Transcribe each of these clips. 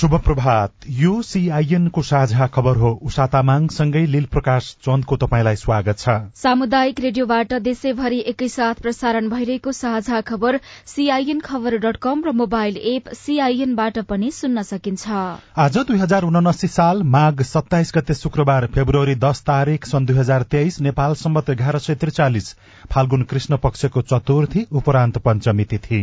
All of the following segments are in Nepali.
शुभ प्रभात यो सीआईएन को साझा खबर हो। उषा तामाङसँगै लील प्रकाश चन्दको तपाईँलाई स्वागत छ। सामुदायिक रेडियोबाट देशैभरि एकैसाथ प्रसारण भइरहेको साझा खबर सीआईएन खबर डट कम र मोबाइल एप सीआईएनबाट पनि सुन्न सकिन्छ। आज दुई हजार उनासी साल माघ सत्ताइस गते शुक्रबार फेब्रुअरी दश तारीक सन् दुई हजार तेइस नेपाल सम्मत एघार सय त्रिचालिस फाल्गुन कृष्ण पक्षको चतुर्थी उपरान्त पञ्चमी तिथि।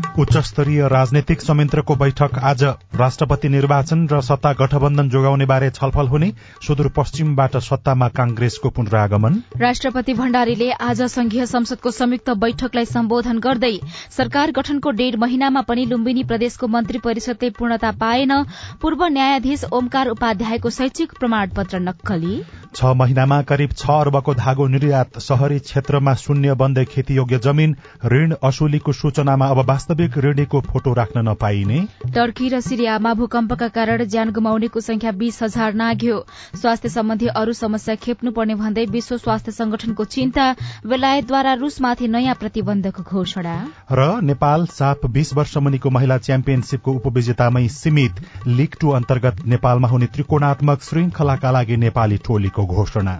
उच्च स्तरीय राजनैतिक संयन्त्रको बैठक आज। राष्ट्रपति निर्वाचन र सत्ता गठबन्धन जोगाउने बारे छलफल हुने सुदूरपश्चिमबाट सत्तामा कांग्रेसको पुनरागमन। राष्ट्रपति भण्डारीले आज संघीय संसदको संयुक्त बैठकलाई सम्बोधन गर्दै सरकार गठनको डेढ़ महिनामा पनि लुम्बिनी प्रदेशको मन्त्री परिषदले पूर्णता पाएन। पूर्व न्यायाधीश ओमकार उपाध्यायको शैक्षिक प्रमाणपत्र नक्कली। छ महिनामा करिब छ अर्बको धागो निर्यात शहरी क्षेत्रमा शून्य बन्दै खेतीयोग्य जमीन ऋण असुलीको सूचनामा अब वास्तविक ऋणीको फोटो राख्न नपाइने। टर्की र सिरियामा भूकम्पका कारण ज्यान गुमाउनेको संख्या बीस हजार नाग्यो। स्वास्थ्य सम्बन्धी अरू समस्या खेप्नुपर्ने भन्दै विश्व स्वास्थ्य संगठनको चिन्ता बेलायतद्वारा रूसमाथि नयाँ प्रतिबन्धको घोषणा। र नेपाल साप बीस वर्ष मुनिको महिला च्याम्पियनशीपको उपविजेतामै सीमित लीग टू अन्तर्गत नेपालमा हुने त्रिकोणात्मक श्रृंखलाका लागि नेपाली टोलीको घोषणा।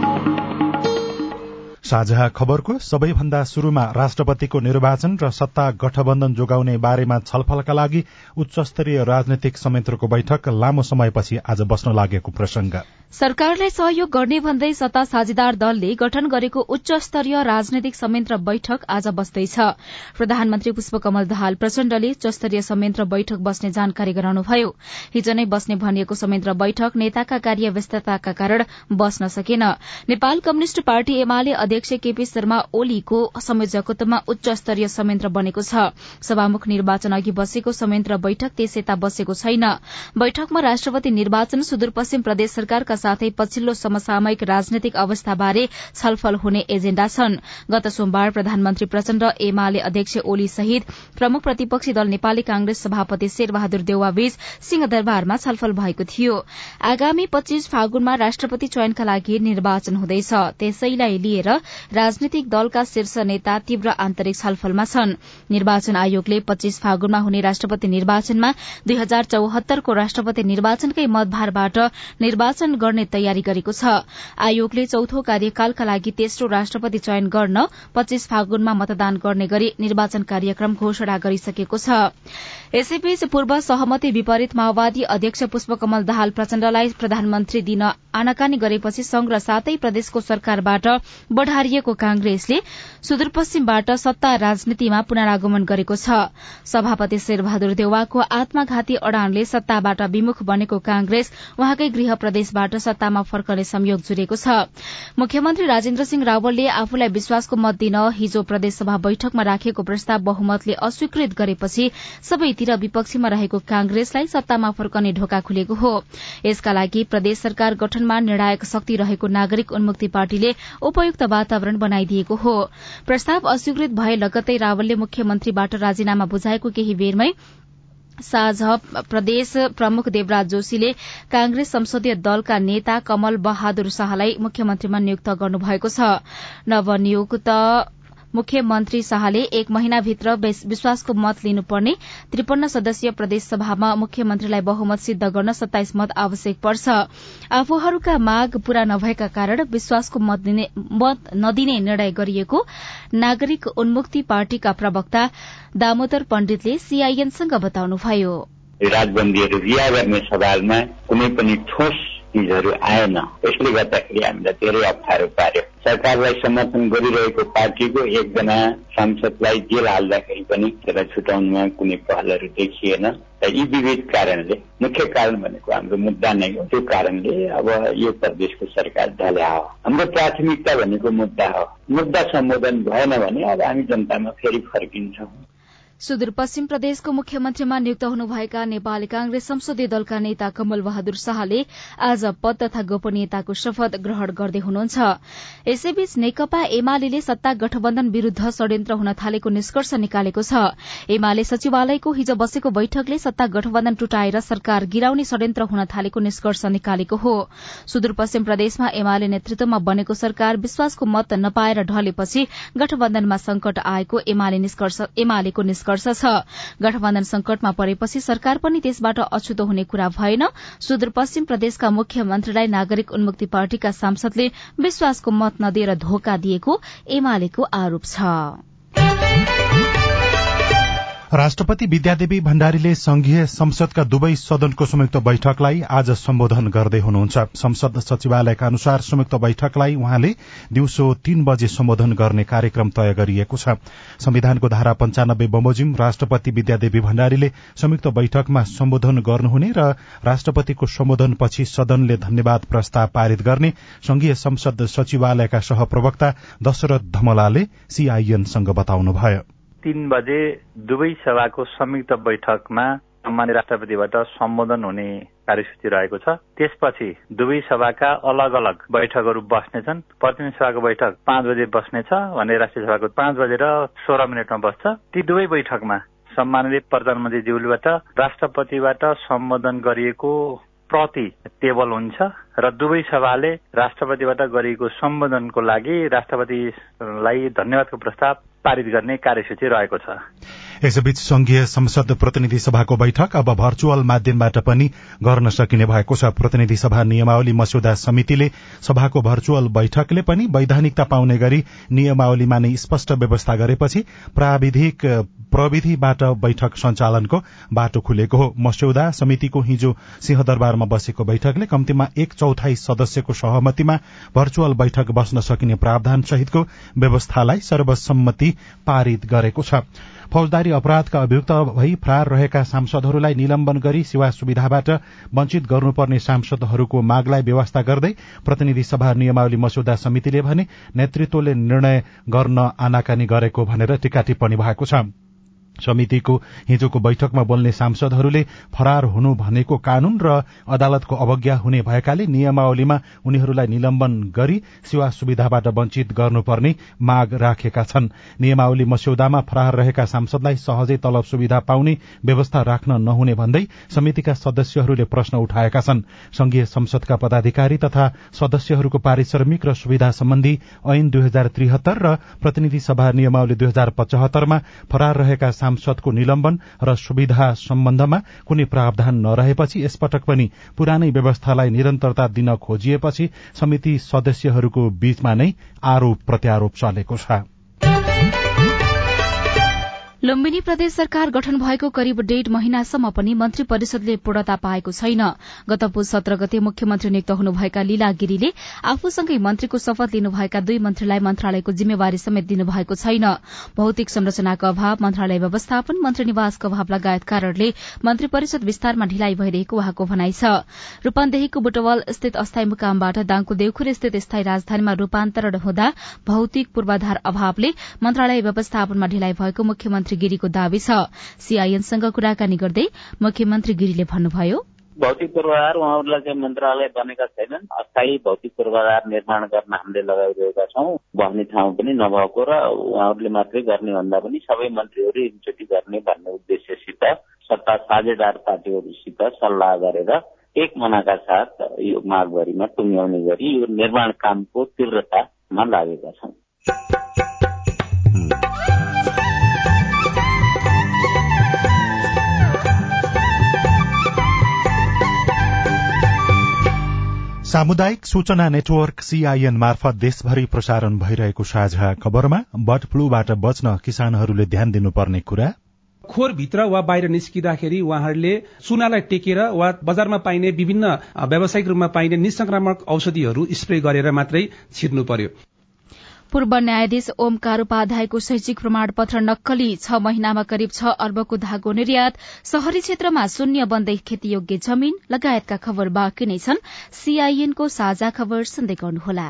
साझा खबरको सबैभन्दा शुरूमा राष्ट्रपतिको निर्वाचन र सत्ता गठबन्धन जोगाउने बारेमा छलफलका लागि उच्च स्तरीय राजनैतिक संयन्त्रको बैठक लामो समयपछि आज बस्न लागेको प्रसंग सरकारलाई सहयोग गर्ने भन्दै सत्ता साझेदार दलले गठन गरेको उच्च स्तरीय राजनैतिक संयन्त्र बैठक आज बस्दैछ। प्रधानमन्त्री पुष्पकमल दाहाल प्रचण्डले उच्च स्तरीय संयन्त्र बैठक बस्ने जानकारी गराउनुभयो। हिज नै बस्ने भनिएको संयन्त्र बैठक नेताका कार्य व्यस्तताका कारण बस्न सकेन। नेपाल कम्युनिष्ट पार्टी एमाले अध्यक्ष केपी शर्मा ओलीको संयोजकत्वमा उच्च स्तरीय संयन्त्र बनेको छ। सभामुख निर्वाचन अघि बसेको संयन्त्र बैठक त्यसयता बसेको छैन। बैठकमा राष्ट्रपति निर्वाचन सुदूरपश्चिम प्रदेश सरकारका साथै पछिल्लो समसामयिक राजनैतिक अवस्थाबारे छलफल हुने एजेण्डा छन्। गत सोमबार प्रधानमन्त्री प्रचण्ड एमाले अध्यक्ष ओली सहित प्रमुख प्रतिपक्षी दल नेपाली कांग्रेस सभापति शेरबहादुर देउवाबीच सिंहदरबारमा छलफल भएको थियो। आगामी पच्चीस फागुनमा राष्ट्रपति चयनका लागि निर्वाचन हुँदैछ। त्यसैलाई लिएर राजनैतिक दलका शीर्ष नेता तीव्र आन्तरिक छलफलमा छन्। निर्वाचन आयोगले पच्चीस फागुनमा हुने राष्ट्रपति निर्वाचनमा दुई हजार चौहत्तरको राष्ट्रपति निर्वाचनकै मतभारबाट निर्वाचन गर्ने तयारी गरेको छ। आयोगले चौथो कार्यकालका लागि तेस्रो राष्ट्रपति चयन गर्न पच्चीस फागुनमा मतदान गर्ने गरी निर्वाचन कार्यक्रम घोषणा गरिसकेको छ। यसैबीच पूर्व सहमति विपरीत माओवादी अध्यक्ष पुष्पकमल दाहाल प्रचण्डलाई प्रधानमन्त्री दिन आनाकानी गरेपछि संघ र सातै प्रदेशको सरकारबाट बढ़ारिएको कांग्रेसले सुदूरपश्चिमबाट सत्ता राजनीतिमा पुनरागमन गरेको छ। सभापति शेरबहादुर देउवाको आत्मघाती अड़ानले सत्ताबाट विमुख बनेको कांग्रेस उहाँकै गृह प्रदेशबाट सत्तामा फर्कने संयोग जुरेको छ। मुख्यमन्त्री राजेन्द्र सिंह रावलले आफूलाई विश्वासको मत दिन हिजो प्रदेशसभा बैठकमा राखेको प्रस्ताव बहुमतले अस्वीकृत गरेपछि सबैतिर विपक्षीमा रहेको कांग्रेसलाई सत्तामा फर्कने ढोका खुलेको हो। यसका लागि प्रदेश सरकार गठनमा निर्णायक शक्ति रहेको नागरिक उन्मुक्ति पार्टीले उपयुक्त वातावरण बनाइदिएको हो। प्रस्ताव अस्वीकृत भए लगत्तै रावलले मुख्यमन्त्रीबाट राजीनामा बुझाएको केही बेरमै साझ प्रदेश प्रमुख देवराज जोशीले कांग्रेस संसदीय दलका नेता कमल बहादुर शाहलाई मुख्यमन्त्रीमा नियुक्त गर्नुभएको छ। नवनियुक्त मुख्यमन्त्री शाहले एक महिनाभित्र विश्वासको मत लिनुपर्ने त्रिपन्न सदस्यीय प्रदेशसभामा मुख्यमन्त्रीलाई बहुमत सिद्ध गर्न सत्ताइस मत आवश्यक पर्छ। आफूहरूका माग पूरा नभएका कारण विश्वासको मत नदिने निर्णय गरिएको नागरिक उन्मुक्ति पार्टीका प्रवक्ता दामोदर पण्डितले सीआईएनसँग बताउनुभयो। राजबन्दीहरू रिहा गर्ने सवालमा कुनै पनि ठोस चिजहरू आएन। यसले गर्दाखेरि हामीलाई धेरै अप्ठ्यारो पार्यो। सरकारलाई समर्थन गरिरहेको पार्टीको एकजना सांसदलाई जेल हाल्दाखेरि पनि त्यसलाई छुटाउनुमा कुनै पहलहरू देखिएन। र यी विविध कारणले मुख्य कारण भनेको हाम्रो मुद्दा नै हो। त्यो कारणले अब यो प्रदेशको सरकार ढल्या हो। हाम्रो प्राथमिकता भनेको मुद्दा हो। मुद्दा सम्बोधन भएन भने अब हामी जनतामा फेरि फर्किन्छौँ। सुदूरपश्चिम प्रदेशको मुख्यमन्त्रीमा नियुक्त हुनुभएका नेपाली कांग्रेस संसदीय दलका नेता कमल बहादुर शाहले आज पद तथा गोपनीयताको शपथ ग्रहण गर्दै हुनुहुन्छ। यसैबीच नेकपा एमाले सत्ता गठबन्धन विरूद्ध षड्यन्त्र हुन थालेको निष्कर्ष निकालेको छ। एमाले सचिवालयको हिज बसेको बैठकले सत्ता गठबन्धन टुटाएर सरकार गिराउने षड्यन्त्र हुन थालेको निष्कर्ष निकालेको हो। सुदूरपश्चिम प्रदेशमा एमाले नेतृत्वमा बनेको सरकार विश्वासको मत नपाएर ढलेपछि गठबन्धनमा संकट आएको एमालेको निष्कर्ष निष्कर्ष छ गठबन्धन संकटमा परेपछि सरकार पनि त्यसबाट अछुतो हुने कुरा भएन। सुदूरपश्चिम प्रदेशका मुख्यमन्त्रीलाई नागरिक उन्मुक्ति पार्टीका सांसदले विश्वासको मत नदिएर धोका दिएको एमालेको आरोप छ। राष्ट्रपति विद्यादेवी भण्डारीले संघीय संसदका दुवै सदनको संयुक्त बैठकलाई आज सम्बोधन गर्दै हुनुहुन्छ। संसद सचिवालयका अनुसार संयुक्त बैठकलाई उहाँले दिउँसो तीन बजे सम्बोधन गर्ने कार्यक्रम तय गरिएको छ। संविधानको धारा पञ्चानब्बे बमोजिम राष्ट्रपति विद्यादेवी भण्डारीले संयुक्त बैठकमा सम्बोधन गर्नुहुने र राष्ट्रपतिको सम्बोधनपछि सदनले धन्यवाद प्रस्ताव पारित गर्ने संघीय संसद सचिवालयका सहप्रवक्ता दशरथ धमलाले सीआईएनसँग बताउनुभयो। तीन बजे दुवै सभाको संयुक्त बैठकमा सम्मान्य राष्ट्रपतिबाट सम्बोधन हुने कार्यसूची रहेको छ। त्यसपछि दुवै सभाका अलग अलग बैठकहरू बस्नेछन्। प्रतिनिधि सभाको बैठक पाँच बजे बस्नेछ भने राष्ट्रिय सभाको पाँच बजेर सोह्र मिनटमा बस्छ। ती दुवै बैठकमा सम्मानित प्रधानमन्त्रीज्यूबाट राष्ट्रपतिबाट सम्बोधन गरिएको प्रति टेबल हुन्छ र दुवै सभाले राष्ट्रपतिबाट गरिएको सम्बोधनको लागि राष्ट्रपतिलाई धन्यवादको प्रस्ताव पारित गर्ने कार्यसूची रहेको छ। यसैबीच संघीय संसद प्रतिनिधि सभाको बैठक अब भर्चुअल माध्यमबाट पनि गर्न सकिने भएको छ। प्रतिनिधि सभा नियमावली मस्यौदा समितिले सभाको भर्चुअल बैठकले पनि वैधानिकता पाउने गरी नियमावलीमा नै स्पष्ट व्यवस्था गरेपछि प्राविधिक प्रविधिबाट बैठक सञ्चालनको बाटो खुलेको हो। मस्यौदा समितिको हिजो सिंहदरबारमा बसेको बैठकले कम्तीमा एक चौथाई सदस्यको सहमतिमा भर्चुअल बैठक बस्न सकिने प्रावधान सहितको व्यवस्थालाई सर्वसम्मति पारित गरेको छ। फौजदारी अपराधका अभियुक्त भई फरार रहेका सांसदहरूलाई निलम्बन गरी सेवा सुविधाबाट वञ्चित गर्नुपर्ने सांसदहरूको मागलाई व्यवस्था गर्दै प्रतिनिधि सभा नियमावली मस्यौदा समितिले भने नेतृत्वले निर्णय गर्न आनाकानी गरेको भनेर टीका टिप्पणी भएको छ। समितिको हिजोको बैठकमा बोल्ने सांसदहरूले फरार हुनु भनेको कानून र अदालतको अवज्ञा हुने भएकाले नियमावलीमा उनीहरूलाई निलम्बन गरी सेवा सुविधाबाट वञ्चित गर्नुपर्ने माग राखेका छन्। नियमावली मस्यौदामा फरार रहेका सांसदलाई सहजै तलब सुविधा पाउने व्यवस्था राख्न नहुने भन्दै समितिका सदस्यहरूले प्रश्न उठाएका छन्। संघीय संसदका पदाधिकारी तथा सदस्यहरूको पारिश्रमिक र सुविधा सम्बन्धी ऐन दुई हजार त्रिहत्तर र प्रतिनिधि सभा नियमावली दुई हजार फरार रहेका सांसदको निलम्बन र सुविधा सम्बन्धमा कुनै प्रावधान नरहेपछि यसपटक पनि पुरानै व्यवस्थालाई निरन्तरता दिन खोजिएपछि समिति सदस्यहरूको बीचमा नै आरोप प्रत्यारोप चलेको छ। लुम्बिनी प्रदेश सरकार गठन भएको करिब डेढ़ महिनासम्म पनि मन्त्री परिषदले पूर्णता पाएको छैन। गत पुस सत्र गते मुख्यमन्त्री नियुक्त हुनुभएका लीला गिरीले आफूसँगै मन्त्रीको शपथ लिनुभएका दुई मन्त्रीलाई मन्त्रालयको जिम्मेवारी समेत दिनुभएको छैन। भौतिक संरचनाको अभाव मन्त्रालय व्यवस्थापन मन्त्री निवासको अभाव लगायत कारणले मन्त्री परिषद विस्तारमा ढिलाइ भइरहेको उहाँको भनाइ छ। रूपन्देहीको बुटवल स्थित अस्थायी मुकामबाट दाङको देउखुर स्थित स्थायी राजधानीमा रूपान्तरण हुँदा भौतिक पूर्वाधार अभावले मन्त्रालय व्यवस्थापनमा ढिलाइ भएको मुख्यमन्त्री मुख्यमन्त्री गिरीको दावी छ। सीआईएनसँग कुराकानी गर्दै मुख्यमन्त्री गिरीले भन्नुभयो। भौतिक पूर्वाधार उहाँहरूलाई चाहिँ मन्त्रालय बनेका छैनन्। अस्थायी भौतिक पूर्वाधार निर्माण गर्न हामीले लगाइरहेका छौँ बस्ने ठाउँ पनि नभएको र उहाँहरूले मात्रै गर्ने भन्दा पनि सबै मन्त्रीहरू एकचोटि गर्ने भन्ने उद्देश्यसित सत्ता साझेदार पार्टीहरूसित सल्लाह गरेर एक मनाका साथ यो माघभरिमा टुङ्ग्याउने गरी यो निर्माण कामको तीव्रतामा लागेका छौँ। सामुदायिक सूचना नेटवर्क सीआईएन मार्फत देशभरि प्रसारण भइरहेको साझा खबरमा बर्ड फ्लूबाट बच्न किसानहरूले ध्यान दिनुपर्ने कुरा। खोरभित्र वा बाहिर निस्किँदाखेरि उहाँहरूले चुनालाई टेकेर वा बजारमा पाइने विभिन्न व्यावसायिक रूपमा पाइने निसंक्रामक औषधिहरू स्प्रे गरेर मात्रै छिर्नु पर्यो। पूर्व न्यायाधीश ओमकार उपाध्यायको शैक्षिक प्रमाणपत्र नक्कली छ महिनामा करिब छ अर्बको धागो निर्यात शहरी क्षेत्रमा शून्य बन्दै खेतीयोग्य जमीन लगायतका खबर बाँकी नै छन्। सीआईएनको साझा खबर सुन्दै गर्नुहोला।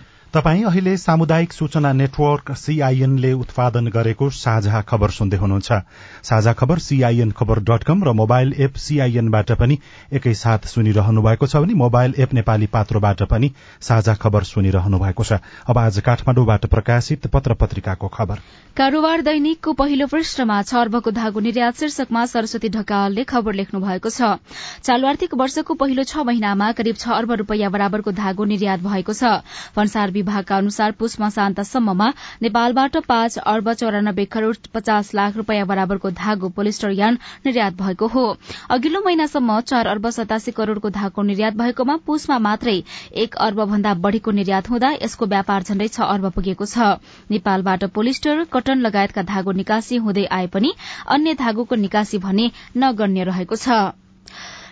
तपाई अहिले सामुदायिक सूचना नेटवर्क सीआईएनले उत्पादन गरेको साझा खबर सुन्दै हुनुहुन्छ। साझा खबर सीआईएन खबर डट कम र मोबाइल एप सीआईएनबाट पनि एकैसाथ सुनिरहनु भएको छ भने मोबाइल एप नेपाली पात्रोबाट पनि साझा खबर सुनिरहनु भएको छ। अब आज काठमाडौँबाट प्रकाशित पत्र पत्रिकाको खबर। कारोबार दैनिकको पहिलो पृष्ठमा छ अर्बको धागो निर्यात शीर्षकमा सरस्वती ढकालले खबर लेख्नु भएको छ। चालु आर्थिक वर्षको पहिलो छ महिनामा करिब छ अर्ब रूपियाँ बराबरको धागो निर्यात भएको छ। विभागका अनुसार पुष मसान्तसम्ममा नेपालबाट पाँच अर्ब चौरानब्बे करोड़ पचास लाख रूपियाँ बराबरको धागो पोलिस्टर यान निर्यात भएको हो। अघिल्लो महिनासम्म चार अर्ब सतासी करोड़को धागो निर्यात भएकोमा पुषमा मात्रै एक अर्ब भन्दा बढ़ीको निर्यात हुँदा यसको व्यापार झण्डै छ अर्ब पुगेको छ। नेपालबाट पोलिस्टर कटन लगायतका धागो निकासी हुँदै आए पनि अन्य धागोको निकासी भने नगण्य रहेको छ।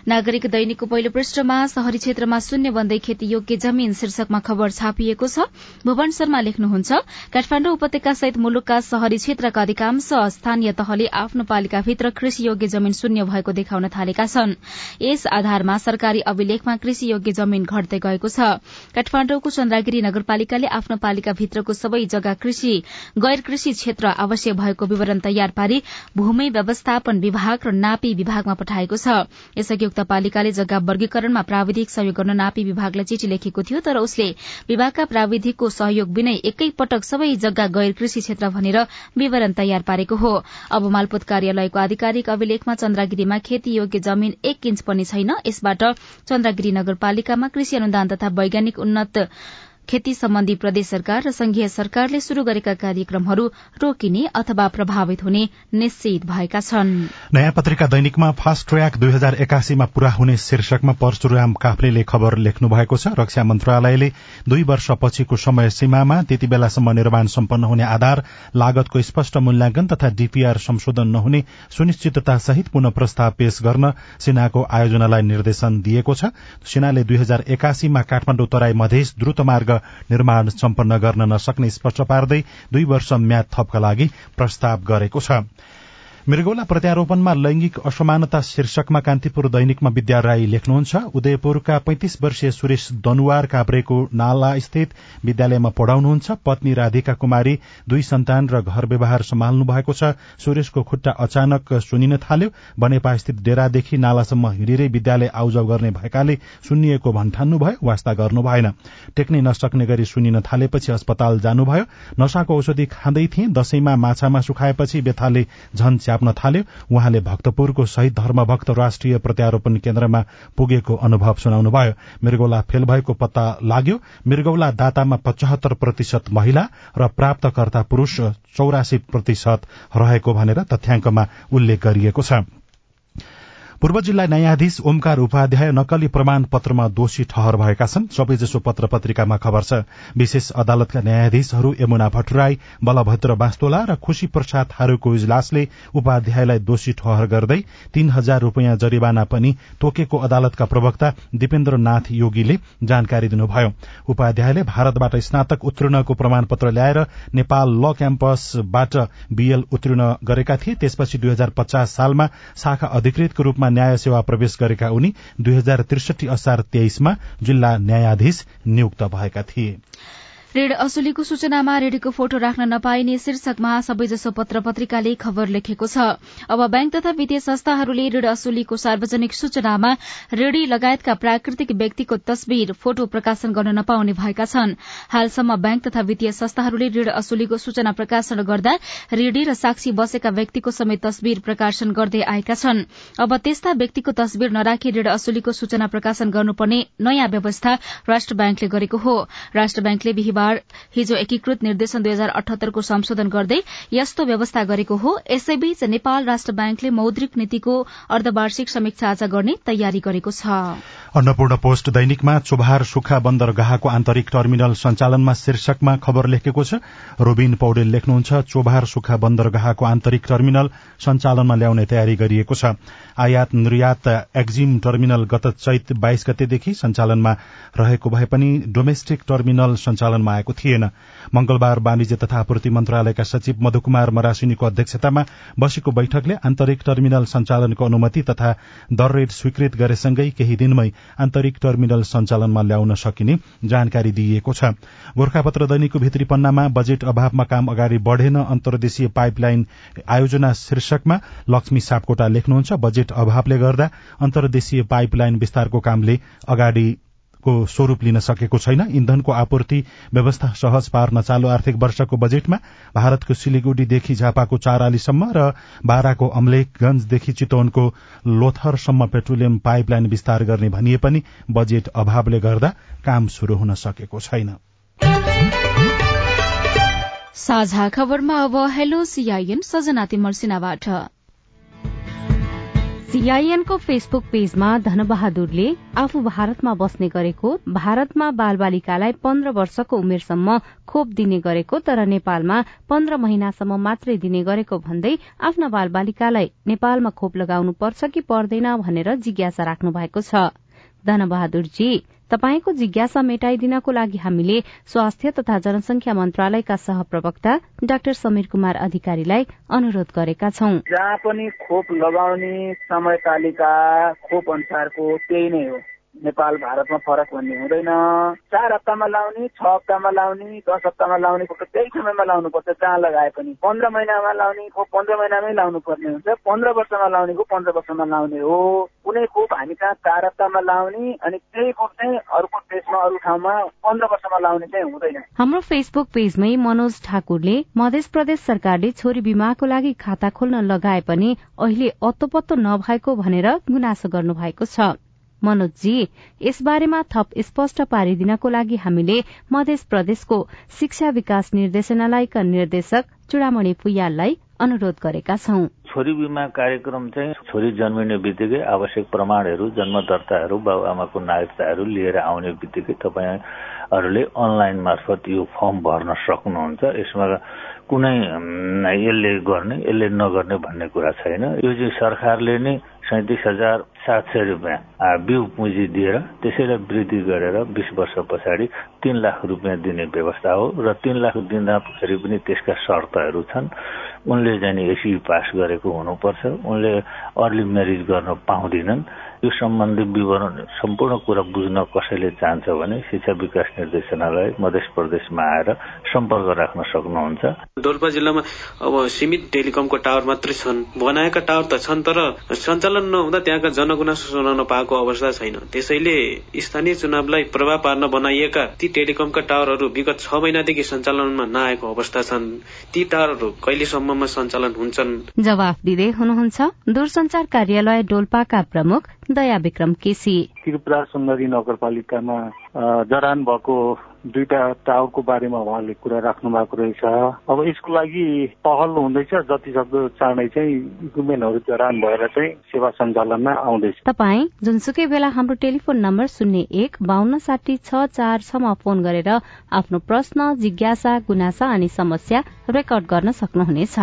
नागरिक दैनिकको पहिलो पृष्ठमा शहरी क्षेत्रमा शून्य बन्दै खेतीयोग्य जमीन शीर्षकमा खबर छापिएको छ। भुवन शर्मा लेख्नुहुन्छ काठमाण्डु उपत्यका सहित मुलुकका शहरी क्षेत्रका अधिकांश स्थानीय तहले आफ्नो पालिकाभित्र कृषियोग्य जमीन शून्य भएको देखाउन थालेका छन्। यस आधारमा सरकारी अभिलेखमा कृषियोग्य जमीन घट्दै गएको छ। काठमाण्डुको चन्द्रगिरी नगरपालिकाले आफ्नो पालिकाभित्रको सबै जग्गा कृषि गैर कृषि क्षेत्र आवश्यक भएको विवरण तयार पारी भूमि व्यवस्थापन विभाग र नापी विभागमा पठाएको छ। यसअघि उक्त पालिकाले जग्गा वर्गीकरणमा प्राविधिक सहयोग गर्न नापी विभागलाई चिठी लेखेको थियो तर उसले विभागका प्राविधिकको सहयोग बिनै एकै पटक सबै जग्गा गैर कृषि क्षेत्र भनेर विवरण तयार पारेको हो। अब मालपोत कार्यालयको आधिकारिक अभिलेखमा चन्द्रगिरीमा खेती योग्य जमीन एक इन्च पनि छैन। यसबाट चन्द्रगिरी नगरपालिकामा कृषि अनुदान तथा वैज्ञानिक उन्नत खेती सम्बन्धी प्रदेश सरकार र संघीय सरकारले शुरू गरेका कार्यक्रमहरू रोकिने अथवा प्रभावित हुने निश्चित भएका छन्। नयाँ पत्रिका दैनिकमा फास्ट ट्र्याक दुई हजार एकासीमा पूरा हुने शीर्षकमा परशुराम काफ्लेले खबर लेख्नु भएको छ। रक्षा मन्त्रालयले दुई वर्ष पछिको समय सीमामा त्यति बेलासम्म निर्माण सम्पन्न हुने आधार लागतको स्पष्ट मूल्याङ्कन तथा डीपीआर संशोधन नहुने सुनिश्चितता सहित पुनः प्रस्ताव पेश गर्न सेनाको आयोजनालाई निर्देशन दिएको छ। सेनाले दुई हजार एकासीमा काठमाडौँ तराई मधेस द्रुत मार्ग निर्माण सम्पन्न गर्न नसक्ने स्पष्ट पार्दै दुई वर्ष म्याद थपका लागि प्रस्ताव गरेको छ। मृगौला प्रत्यारोपणमा लैंगिक असमानता शीर्षकमा कान्तिपुर दैनिकमा विद्या राई लेख्नुहुन्छ। उदयपुरका पैंतिस वर्षीय सुरेश दनुवार काभ्रेको नाला स्थित विद्यालयमा पढ़ाउनुहुन्छ। पत्नी राधिका कुमारी दुई सन्तान र घर व्यवहार सम्हाल्नु भएको छ। सुरेशको खुट्टा अचानक सुनिन थाल्यो। बनेपा स्थित डेरादेखि नालासम्म हिँडेरै विद्यालय आउजाउ गर्ने भएकाले सुन्निएको भन्ठान्नु भयो वास्ता गर्नु भएन। टेक्नै नसक्ने गरी सुनिन थालेपछि अस्पताल जानुभयो। नशाको औषधि खाँदै थिए। दशैंमा माछामा सुखाएपछि बेथाले झन च्याप्न थाल्यो। उहाँले भक्तपुरको शहीद धर्मभक्त राष्ट्रिय प्रत्यारोपण केन्द्रमा पुगेको अनुभव सुनाउनुभयो। मृगौला फेल भएको पत्ता लाग्यो। मृगौला दातामा पचहत्तर प्रतिशत महिला र प्राप्तकर्ता पुरूष चौरासी प्रतिशत रहेको भनेर तथ्याङ्कमा उल्लेख गरिएको छ। पूर्व जिल्ला न्यायाधीश ओमकार उपाध्याय नक्कली प्रमाण पत्रमा दोषी ठहर भएका छन्। सबैजसो पत्र पत्रिकामा खबर छ। विशेष अदालतका न्यायाधीशहरू यमुना भट्टराई बलभद्र बास्तोला र खुशी प्रसाद थारूको इजलासले उपाध्यायलाई दोषी ठहर गर्दै तीन हजार रूपियाँ जरिवाना पनि तोकेको अदालतका प्रवक्ता दिपेन्द्र नाथ योगीले जानकारी दिनुभयो। उपाध्यायले भारतबाट स्नातक उत्तीर्णको प्रमाणपत्र ल्याएर नेपाल ल क्याम्पसबाट बीएल उत्तीर्ण गरेका थिए। त्यसपछि दुई हजार पचास सालमा शाखा अधिकृतको रूपमा न्याय सेवा प्रवेश गरेका उनी दुई हजार त्रिसठी असार तेइसमा जिल्ला न्यायाधीश नियुक्त भएका थिए। ऋण असुलीको सूचनामा ऋणीको फोटो राख्न नपाइने शीर्षकमा सबैजसो पत्र पत्रिकाले खबर लेखेको छ। अब ब्याङ्क तथा वित्तीय संस्थाहरूले ऋण असुलीको सार्वजनिक सूचनामा ऋणी लगायतका प्राकृतिक व्यक्तिको तस्विर फोटो प्रकाशन गर्न नपाउने भएका छन्। हालसम्म ब्याङ्क तथा वित्तीय संस्थाहरूले ऋण असुलीको सूचना प्रकाशन गर्दा ऋणी र साक्षी बसेका व्यक्तिको समेत तस्विर प्रकाशन गर्दै आएका छन्। अब त्यस्ता व्यक्तिको तस्विर नराखी ऋण असुलीको सूचना प्रकाशन गर्नुपर्ने नयाँ व्यवस्था राष्ट्र ब्याङ्कले गरेको हो। राष्ट्र ब्याङ्कले बिहिबार हिजो एकीकृत निर्देशन दुई हजार अठहत्तरको संशोधन गर्दै यस्तो व्यवस्था गरेको हो। यसैबीच नेपाल राष्ट्र ब्याङ्कले मौद्रिक नीतिको अर्धवार्षिक समीक्षा आज गर्ने तयारी गरेको छ। अन्नपूर्ण पोस्ट दैनिकमा चोभार सुखा बन्दरगाहको आन्तरिक टर्मिनल सञ्चालनमा शीर्षकमा खबर लेखेको छ। रोबिन पौडेल लेख्नुहुन्छ चोभार सुखा बन्दरगाहको आन्तरिक टर्मिनल सञ्चालनमा ल्याउने तयारी गरिएको छ। आयात निर्यात एक्जिम टर्मिनल गत चैत बाइस गतेदेखि सञ्चालनमा रहेको भए पनि डोमेस्टिक टर्मिनल सञ्चालनमा आएको थिएन। मंगलबार वाणिज्य तथा आपूर्ति मन्त्रालयका सचिव मधुकुमार मरासिनीको अध्यक्षतामा बसेको बैठकले आन्तरिक टर्मिनल सञ्चालनको अनुमति तथा दर रेट स्वीकृत गरेसँगै केही दिनमै आन्तरिक टर्मिनल सञ्चालनमा ल्याउन सकिने जानकारी दिइएको छ। गोर्खापत्र दैनिकको भित्री पन्नामा बजेट अभावमा काम अगाडि बढ़ेन अन्तर्देशीय पाइपलाइन आयोजना शीर्षकमा लक्ष्मी सापकोटा लेख्नुहुन्छ बजेट अभावले गर्दा अन्तर्देशीय पाइपलाइन विस्तारको कामले अगाडि को स्वरूप लिन सकेको छैन। इन्धनको आपूर्ति व्यवस्था सहज पार्न चालू आर्थिक वर्षको बजेटमा भारतको सिलिगुडीदेखि झापाको चारालीसम्म र बाराको अम्लेखगंजदेखि चितवनको लोथरसम्म पेट्रोलियम पाइपलाइन विस्तार गर्ने भनिए पनि बजेट अभावले गर्दा काम शुरू हुन सकेको छैन। साझा खबरमा अब हेलो सीआईएन सजना तिमल सिन्हाबाट सीआईएनको फेसबुक पेजमा धनबहादुरले आफू भारतमा बस्ने गरेको भारतमा बालबालिकालाई पन्ध्र वर्षको उमेरसम्म खोप दिने गरेको तर नेपालमा पन्ध्र महिनासम्म मात्रै दिने गरेको भन्दै आफ्ना बालबालिकालाई नेपालमा खोप लगाउनु पर्छ कि पर्दैन भनेर जिज्ञासा राख्नु भएको छ। धनबहादुरजी तपाईँको जिज्ञासा मेटाइदिनको लागि हामीले स्वास्थ्य तथा जनसंख्या मन्त्रालयका सहप्रवक्ता डाक्टर समीर कुमार अधिकारीलाई अनुरोध गरेका छौं। जहाँ पनि खोप लगाउने समय तालिका खोप अनुसारको त्यही नै हो। नेपाल भारतमा फरक भन्ने हुँदैन। चार हप्तामा लाउने छ हप्तामा लाउने दस हप्तामा लाउने खोप त्यही समयमा लाउनुपर्छ जहाँ लगाए पनि। पन्ध्र महिनामा लाउने खोप पन्ध्र महिनामै लाउनु पर्ने हुन्छ। पन्ध्र वर्षमा लाउने खोप पन्ध्र वर्षमा लाउने हो। कुनै खोप हामी कहाँ चार हप्तामा लाउने अनि त्यही खोप चाहिँ अर्को देशमा अरू ठाउँमा पन्ध्र वर्षमा लाउने चाहिँ हुँदैन। हाम्रो फेसबुक पेजमै मनोज ठाकुरले मध्य प्रदेश सरकारले छोरी बिमाको लागि खाता खोल्न लगाए पनि अहिले अत्तो नभएको भनेर गुनासो गर्नु भएको छ। मनोजजी यसबारेमा थप स्पष्ट पारिदिनको लागि हामीले मध्य प्रदेशको शिक्षा विकास निर्देशनालयका निर्देशक चुडामणि पुयाललाई अनुरोध गरेका छौं। छोरी बिमा कार्यक्रम चाहिँ छोरी जन्मिने बित्तिकै आवश्यक प्रमाणहरू जन्म दर्ताहरू बाबुआमाको नागरिकताहरू लिएर आउने बित्तिकै तपाईँहरूले अनलाइन मार्फत यो फर्म भर्न सक्नुहुन्छ। यसमा कुनै यसले गर्ने यसले नगर्ने भन्ने कुरा छैन। यो चाहिँ सरकारले नै सैतिस हजार सात सय रुपियाँ बिउ पुँजी दिएर त्यसैलाई वृद्धि गरेर बिस वर्ष पछाडि तीन लाख रुपियाँ दिने व्यवस्था हो र तीन लाख दिँदाखेरि पनि त्यसका शर्तहरू छन्। उनले चाहिँ एसी पास गरेको हुनुपर्छ। उनले अर्ली म्यारिज गर्न पाउँदिनन्। यो सम्बन्धी विवरण सम्पूर्ण कुरा बुझ्न कसैले चाहन्छ भने शिक्षा विकास निर्देशनालय मध्य प्रदेशमा आएर सम्पर्क राख्न सक्नुहुन्छ। डोल्पा जिल्लामा अब सीमित टेलिकमको टावर मात्रै छन् बनाएका टावर त छन् तर सञ्चालन नहुँदा त्यहाँका जनगुनासो सुनाउन पाएको अवस्था छैन। त्यसैले स्थानीय चुनावलाई प्रभाव पार्न बनाइएका ती टेलिकमका टावरहरू विगत छ महिनादेखि सञ्चालनमा नआएको अवस्था छन्। ती टावरहरू कहिलेसम्ममा सञ्चालन हुन्छन्? जवाफ दिँदै हुनुहुन्छ दूरसञ्चार कार्यालय डोल्पाका प्रमुख दया विक्रम केसी। त्रिपुरा सुन्दरी नगरपालिकामा जरान भएको दुईटा टावरको बारेमा उहाँले कुरा राख्नु भएको रहेछ। अब यसको लागि पहल हुँदैछ जति सक्दो चाँडै चाहिँ इक्विपमेन्टहरू जरान भएर चाहिँ सेवा सञ्चालनमा आउँदैछ। तपाईँ जुनसुकै बेला हाम्रो टेलिफोन नम्बर शून्य एक बान्न साठी छ चार छमा फोन गरेर आफ्नो प्रश्न जिज्ञासा गुनासा अनि समस्या रेकर्ड गर्न सक्नुहुनेछ।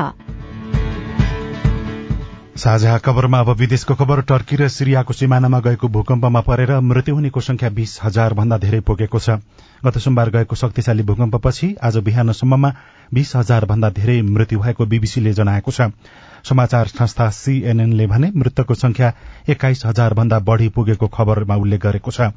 साझा खबरमा अब विदेशको खबर टर्की र सिरियाको सिमानामा गएको भूकम्पमा परेर मृत्यु हुनेको संख्या बीस हजार भन्दा धेरै पुगेको छ। गत सोमबार गएको शक्तिशाली भूकम्पपछि आज बिहानसम्ममा बीस हजार भन्दा धेरै मृत्यु भएको बीबीसीले जनाएको छ। समाचार संस्था सीएनएनले भने मृतकको संख्या एक्काइस हजार भन्दा बढ़ी पुगेको खबरमा उल्लेख गरेको छ।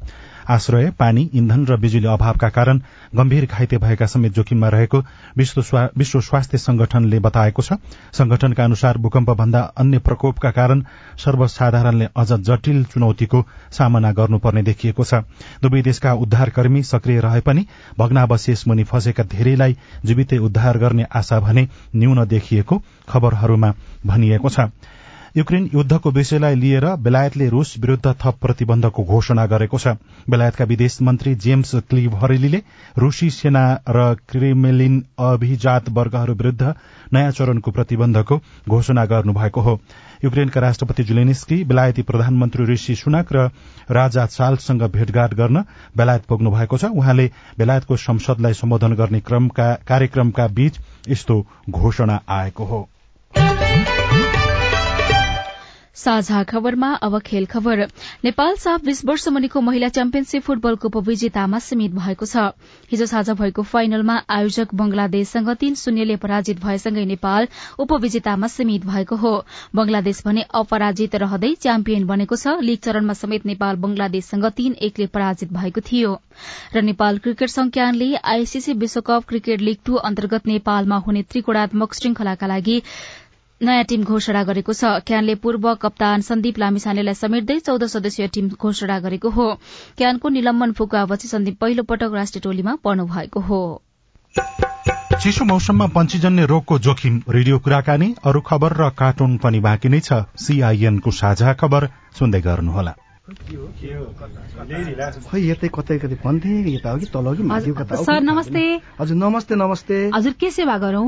आश्रय पानी इन्धन र बिजुली अभावका कारण गम्भीर घाइते भएका समेत जोखिममा रहेको विश्व स्वास्थ्य संगठनले बताएको छ। संगठनका अनुसार भूकम्प भन्दा अन्य प्रकोपका कारण सर्वसाधारणले अझ जटिल चुनौतीको सामना गर्नुपर्ने देखिएको छ। दुवै देशका उद्धारकर्मी सक्रिय रहे पनि भग्नावशेष मुनि फँसेका धेरैलाई जीवितै उद्धार गर्ने आशा भने न्यून देखिएको खबरहरूमा भनिएको छ। युक्रेन युद्धको विषयलाई लिएर बेलायतले रूस विरूद्ध थप प्रतिबन्धको घोषणा गरेको छ। बेलायतका विदेश मन्त्री जेम्स क्लिभरेलीले रूसी सेना र क्रेमेलिन अभिजात वर्गहरू विरूद्ध नयाँ चरणको प्रतिबन्धको घोषणा गर्नुभएको हो। युक्रेनका राष्ट्रपति जुलेनिस्की बेलायती प्रधानमन्त्री ऋषि सुनाक र राजा चार्ल्ससँग भेटघाट गर्न बेलायत पुग्नु भएको छ। उहाँले बेलायतको संसदलाई सम्बोधन गर्ने कार्यक्रमका बीच यस्तो घोषणा आएको हो। साझा खबरमा अब खेल खबर। नेपाल साफ बीस वर्ष मुनिको महिला च्याम्पियनशीप फुटबलको उपविजेतामा सीमित भएको छ। हिजो साझा भएको फाइनलमा आयोजक बंगलादेशसँग तीन शून्यले पराजित भएसँगै नेपाल उपविजेतामा सीमित भएको हो। बंगलादेश भने अपराजित रहँदै च्याम्पियन बनेको छ। लीग चरणमा समेत नेपाल बंगलादेशसँग तीन एकले पराजित भएको थियो। र नेपाल क्रिकेट संज्ञानले आईसीसी विश्वकप क्रिकेट लीग टू अन्तर्गत नेपालमा हुने त्रिकोणात्मक श्रृंखलाका लागि नयाँ टीम घोषणा गरेको छ। क्यानले पूर्व कप्तान सन्दीप लामिछानेलाई समेट्दै चौध सदस्यीय टीम घोषणा गरेको हो। क्यानको निलम्बन फुकुवापछि सन्दीप पहिलो पटक राष्ट्रिय टोलीमा पर्नु भएको हो। चिसो मौसममा पञ्चीजन्य रोगको जोखिम रेडियो कुराकानी अरू खबर र कार्टुन पनि बाँकी नै छ। सीआईएनको साझा खबर सुन्दै गर्नुहोला। सर नमस्ते। हजुर नमस्ते नमस्ते। हजुर के सेवा गरौं?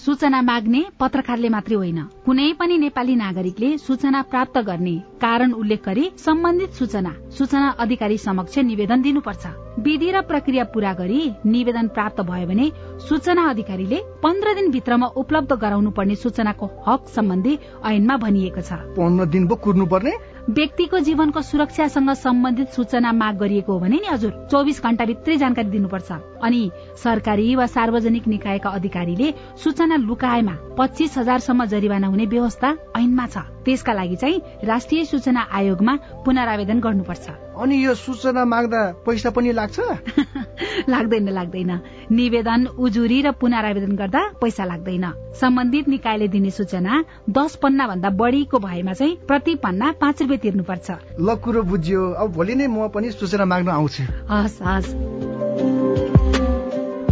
सूचना माग्ने पत्रकारले मात्रै होइन। कुनै पनि नेपाली नागरिकले सूचना प्राप्त गर्ने कारण उल्लेख गरी सम्बन्धित सूचना सूचना अधिकारी समक्ष निवेदन दिनुपर्छ। विधि र प्रक्रिया पूरा गरी निवेदन प्राप्त भयो भने सूचना अधिकारीले पन्ध्र दिन भित्रमा उपलब्ध गराउनु पर्ने सूचनाको हक सम्बन्धी ऐनमा भनिएको छ। पन्ध्र दिन पो कुर्नु पर्ने व्यक्तिको जीवनको सुरक्षासँग सम्बन्धित सूचना माग गरिएको हो भने नि हजुर चौबिस घण्टा भित्रै जानकारी दिनुपर्छ। अनि सरकारी वा सार्वजनिक निकायका अधिकारीले सूचना लुकाएमा पच्चिस हजारसम्म जरिवाना हुने व्यवस्था ऐनमा छ। त्यसका लागि चाहिँ राष्ट्रिय सूचना आयोगमा पुनरावेदन गर्नुपर्छ। अनि यो सूचना माग्दा पैसा पनि लाग्छ? लाग्दैन लाग्दैन। निवेदन उजुरी र पुनरावेदन गर्दा पैसा लाग्दैन। सम्बन्धित निकायले दिने सूचना दस पन्ना भन्दा बढीको भएमा चाहिँ प्रति पन्ना पाँच रुपियाँ तिर्नुपर्छ। ल कुरो बुझ्यो। अब भोलि नै म पनि सूचना माग्न आउँछु। हस् हस्।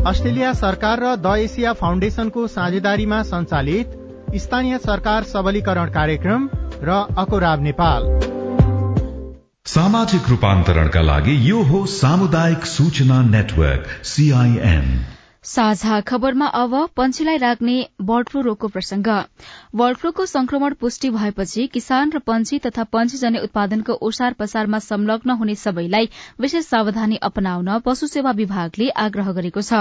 अस्ट्रेलिया सरकार र द एसिया फाउन्डेशनको साझेदारीमा सञ्चालित स्थानीय सरकार सबलीकरण कार्यक्रम र अकोराब नेपाल। सामाजिक रूपान्तरणका लागि यो हो सामुदायिक सूचना नेटवर्क सीआईएन साझा खबरमा अब पन्छीलाई राख्ने बर्ड फ्लू रोगको प्रसंग। बर्ड फ्लूको संक्रमण पुष्टि भएपछि किसान र पन्छी तथा पन्छीजन्य उत्पादनको ओसार पसारमा संलग्न हुने सबैलाई विशेष सावधानी अपनाउन पशु सेवा विभागले आग्रह गरेको छ।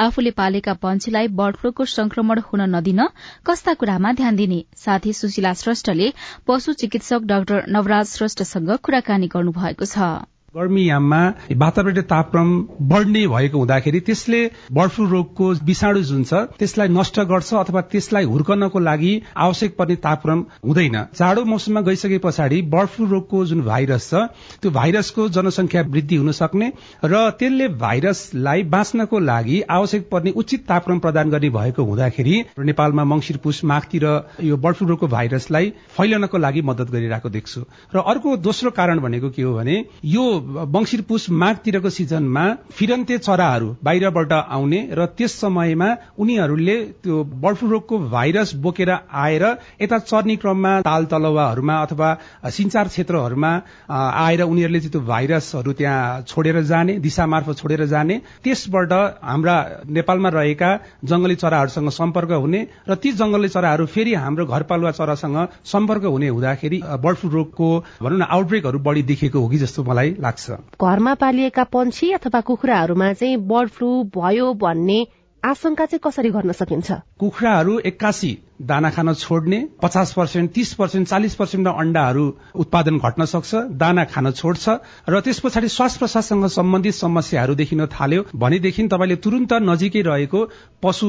आफूले पालेका पन्छीलाई बर्ड फ्लूको संक्रमण हुन नदिन कस्ता कुरामा ध्यान दिने? साथी सुशीला श्रेष्ठले पशु चिकित्सक डाक्टर नवराज श्रेष्ठसँग कुराकानी गर्नुभएको छ। गर्मीयाममा वातावरणीय तापक्रम बढ्ने भएको हुँदाखेरि त्यसले बर्ड फ्लू रोगको विषाणु जुन छ त्यसलाई नष्ट गर्छ अथवा त्यसलाई हुर्कनको लागि आवश्यक पर्ने तापक्रम हुँदैन। जाडो मौसममा गइसके पछाडि बर्ड फ्लू रोगको जुन भाइरस छ त्यो भाइरसको जनसंख्या वृद्धि हुन सक्ने र त्यसले भाइरसलाई बाँच्नको लागि आवश्यक पर्ने उचित तापक्रम प्रदान गर्ने भएको हुँदाखेरि नेपालमा मंगिर पुष माघतिर यो बर्ड फ्लू रोगको भाइरसलाई फैलनको लागि मद्दत गरिरहेको देख्छु। र अर्को दोस्रो कारण भनेको के हो भने यो मंगिर पुष माघतिरको सिजनमा फिरन्ते चराहरू बाहिरबाट आउने र त्यस समयमा उनीहरूले त्यो बर्ड फ्लू रोगको भाइरस बोकेर आएर यता चर्ने क्रममा ताल तलवाहरूमा अथवा सिंचार क्षेत्रहरूमा आएर उनीहरूले त्यो भाइरसहरू त्यहाँ छोडेर जाने दिशा मार्फत छोडेर जाने त्यसबाट हाम्रा नेपालमा रहेका जंगली चराहरूसँग सम्पर्क हुने र ती जंगली चराहरू फेरि हाम्रो घरपालुवा चरासँग सम्पर्क हुने हुँदाखेरि बर्ड फ्लू रोगको भनौँ न आउटब्रेकहरू बढी देखिएको हो कि जस्तो मलाई लाग्छ। लाग्छ। घरमा पालिएका पंक्षी अथवा कुखुराहरूमा चाहिँ बर्ड फ्लू भयो भन्ने आशंका चाहिँ कसरी गर्न सकिन्छ? कुखुराहरू एक्कासी। दाना खान छोड्ने पचास पर्सेन्ट तीस पर्सेन्ट चालिस पर्सेन्टमा अण्डाहरू उत्पादन घट्न सक्छ दाना खान छोड्छ र त्यस पछाडि श्वास प्रश्वाससँग सम्बन्धित समस्याहरू देखिन थाल्यो भनेदेखि तपाईँले तुरन्त नजिकै रहेको पशु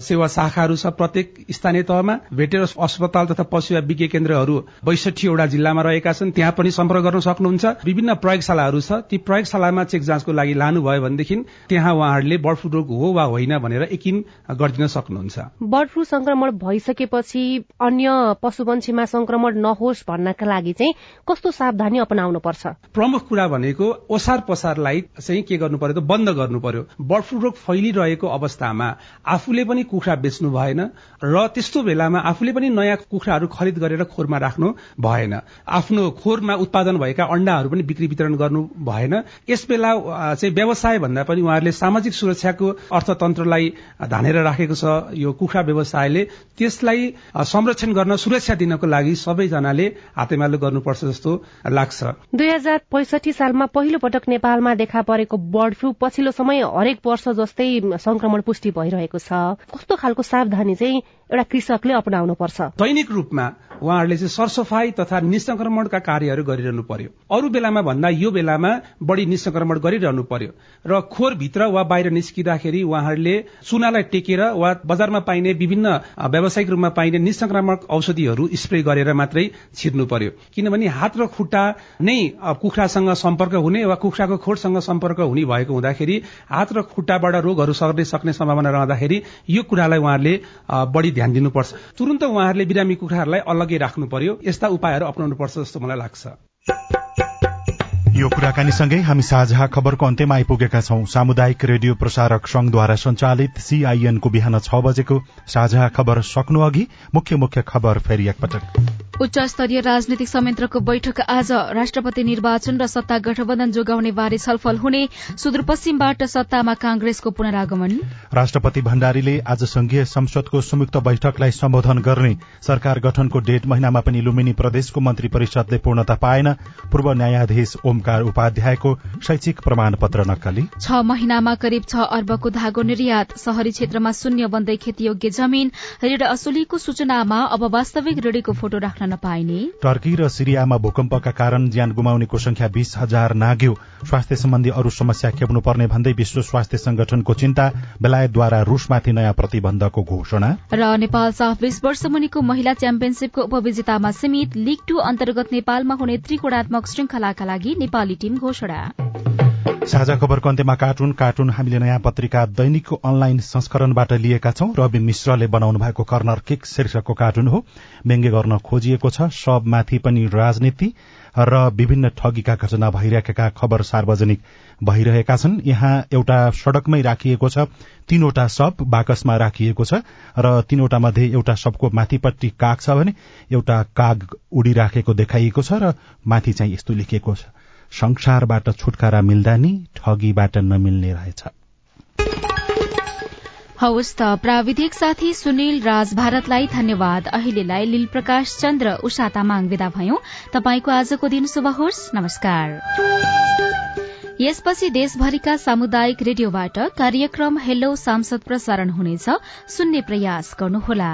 सेवा शाखाहरू छ प्रत्येक स्थानीय तहमा भेटेर अस्पताल तथा पशु विज्ञ केन्द्रहरू बैसठीवटा जिल्लामा रहेका छन् त्यहाँ पनि सम्पर्क गर्न सक्नुहुन्छ। विभिन्न प्रयोगशालाहरू छ ती प्रयोगशालामा चेक जाँचको लागि लानुभयो भनेदेखि त्यहाँ उहाँहरूले बर्ड फ्लू रोग हो वा होइन भनेर यकिन गरिदिन सक्नुहुन्छ। बर्ड फ्लू संक्रमण भइसके भइसकेपछि अन्य पशुपन्छीमा संक्रमण नहोस् भन्नका लागि चाहिँ कस्तो सावधानी अपनाउनु पर्छ प्रमुख कुरा भनेको ओसार पसारलाई चाहिँ के गर्नु पर्यो त बन्द गर्नु पर्यो। बर्ड फ्लू रोग फैलिरहेको अवस्थामा आफूले पनि कुखुरा बेच्नु भएन र त्यस्तो बेलामा आफूले पनि नयाँ कुखुराहरू खरिद गरेर खोरमा राख्नु भएन। आफ्नो खोरमा उत्पादन भएका अण्डाहरू पनि बिक्री वितरण गर्नु भएन। यस बेला चाहिँ व्यवसाय भन्दा पनि उहाँहरूले सामाजिक सुरक्षाको अर्थतन्त्रलाई धानेर राखेको छ। यो कुखुरा व्यवसायले त्यस त्यसलाई संरक्षण गर्न सुरक्षा दिनको लागि सबैजनाले हातेमालो गर्नुपर्छ जस्तो लाग्छ। दुई हजार पैसठी सालमा पहिलो पटक नेपालमा देखा परेको बर्ड फ्लू पछिल्लो समय हरेक वर्ष जस्तै संक्रमण पुष्टि भइरहेको छ। कस्तो खालको सावधानी चाहिँ एउटा कृषकले अपनाउनु पर्छ। दैनिक रूपमा उहाँहरूले चाहिँ सरसफाई तथा निसंक्रमणका कार्यहरू गरिरहनु पर्यो। अरू बेलामा भन्दा यो बेलामा बढ़ी निसंक्रमण गरिरहनु पर्यो। र खोर भित्र वा बाहिर निस्किँदाखेरि उहाँहरूले चुनालाई टेकेर वा बजारमा पाइने विभिन्न व्यावसायिक रूपमा पाइने निसंक्रामक औषधिहरू स्प्रे गरेर मात्रै छिर्नु पर्यो। किनभने हात र खुट्टा नै कुखुरासँग सम्पर्क हुने वा कुखुराको खोरसँग सम्पर्क हुने भएको हुँदाखेरि हात र खुट्टाबाट रोगहरू सर्ने सक्ने सम्भावना रहँदाखेरि यो कुरालाई उहाँहरूले बढ़ी ध्यान दिनुपर्छ। तुरन्त उहाँहरूले बिरामी कुखुराहरूलाई अलग्गै राख्नु पर्यो। यस्ता उपायहरू अप्नाउनु पर्छ जस्तो मलाई लाग्छ। यो कुराकानीसँगै हामी साझा खबरको अन्त्यमा आइपुगेका छौं। सामुदायिक रेडियो प्रसारक संघद्वारा संचालित सीआईएनको बिहान छ बजेको साझा खबर सक्नु अघि मुख्य मुख्य खबर फेरि एकपटक। उच्च स्तरीय राजनीतिक संयन्त्रको बैठक आज। राष्ट्रपति निर्वाचन र सत्ता गठबन्धन जोगाउने बारे छलफल हुने सुदूरपश्चिमबाट सत्तामा कांग्रेसको पुनरागमन। राष्ट्रपति भण्डारीले आज संघीय संसदको संयुक्त बैठकलाई सम्बोधन गर्ने। सरकार गठनको डेढ महिनामा पनि लुम्बिनी प्रदेशको मन्त्री परिषदले पूर्णता पाएन। पूर्व न्यायाधीश ओमकार उपाध्यायको शैक्षिक प्रमाण पत्र नक्कली। छ महिनामा करिब छ अर्बको धागो निर्यात शहरी क्षेत्रमा शून्य बन्दै खेतीयोग्य जमीन ऋण असुलीको सूचनामा अब वास्तविक ऋणीको फोटो राख्न नपाइने। टर्की र सिरियामा भूकम्पका कारण ज्यान गुमाउनेको संख्या बीस हजार नाग्यो। स्वास्थ्य सम्बन्धी अरू समस्या खेप्नु पर्ने भन्दै विश्व स्वास्थ्य संगठनको चिन्ता बेलायतद्वारा रूसमाथि नयाँ प्रतिबन्धको घोषणा। र नेपाल साफ बीस वर्ष मुनिको महिला च्याम्पियनशीपको उपविजेतामा सीमित लीग टू अन्तर्गत नेपालमा हुने त्रिकोणात्मक श्रृंखलाका लागि नेपाली टीम घोषणा। साझा खबरको अन्त्यमा कार्टुन कार्टुन हामीले नयाँ पत्रिका दैनिकको अनलाइन संस्करणबाट लिएका छौं। रवि मिश्रले बनाउनु भएको कर्नर किक शीर्षकको कार्टुन हो। व्यङ्ग्य गर्न खोजिएको छ सबमाथि पनि राजनीति र विभिन्न ठगीका घटना भइरहेका खबर सार्वजनिक भइरहेका छन्। यहाँ एउटा सड़कमै राखिएको छ तीनवटा शव बाकसमा राखिएको छ र तीनवटा मध्ये एउटा शवको माथिपट्टि काग छ भने एउटा काग उडिराखेको देखाइएको छ र माथि चाहिँ यस्तो लेखिएको छ। संसारबाट छुटकारा मिल्दा नि ठगीबाट नमिल्ने रहेछ। हवस् त प्राविधिक साथी सुनिल राज भारतलाई धन्यवाद। अहिलेलाई लील प्रकाश चन्द्र उषा तामाङ विदा भयौं। तपाईँको आजको दिन शुभ होस्। नमस्कार। यसपछि देशभरिका सामुदायिक रेडियोबाट कार्यक्रम हेलो सांसद प्रसारण हुनेछ। सुन्ने प्रयास गर्नुहोला।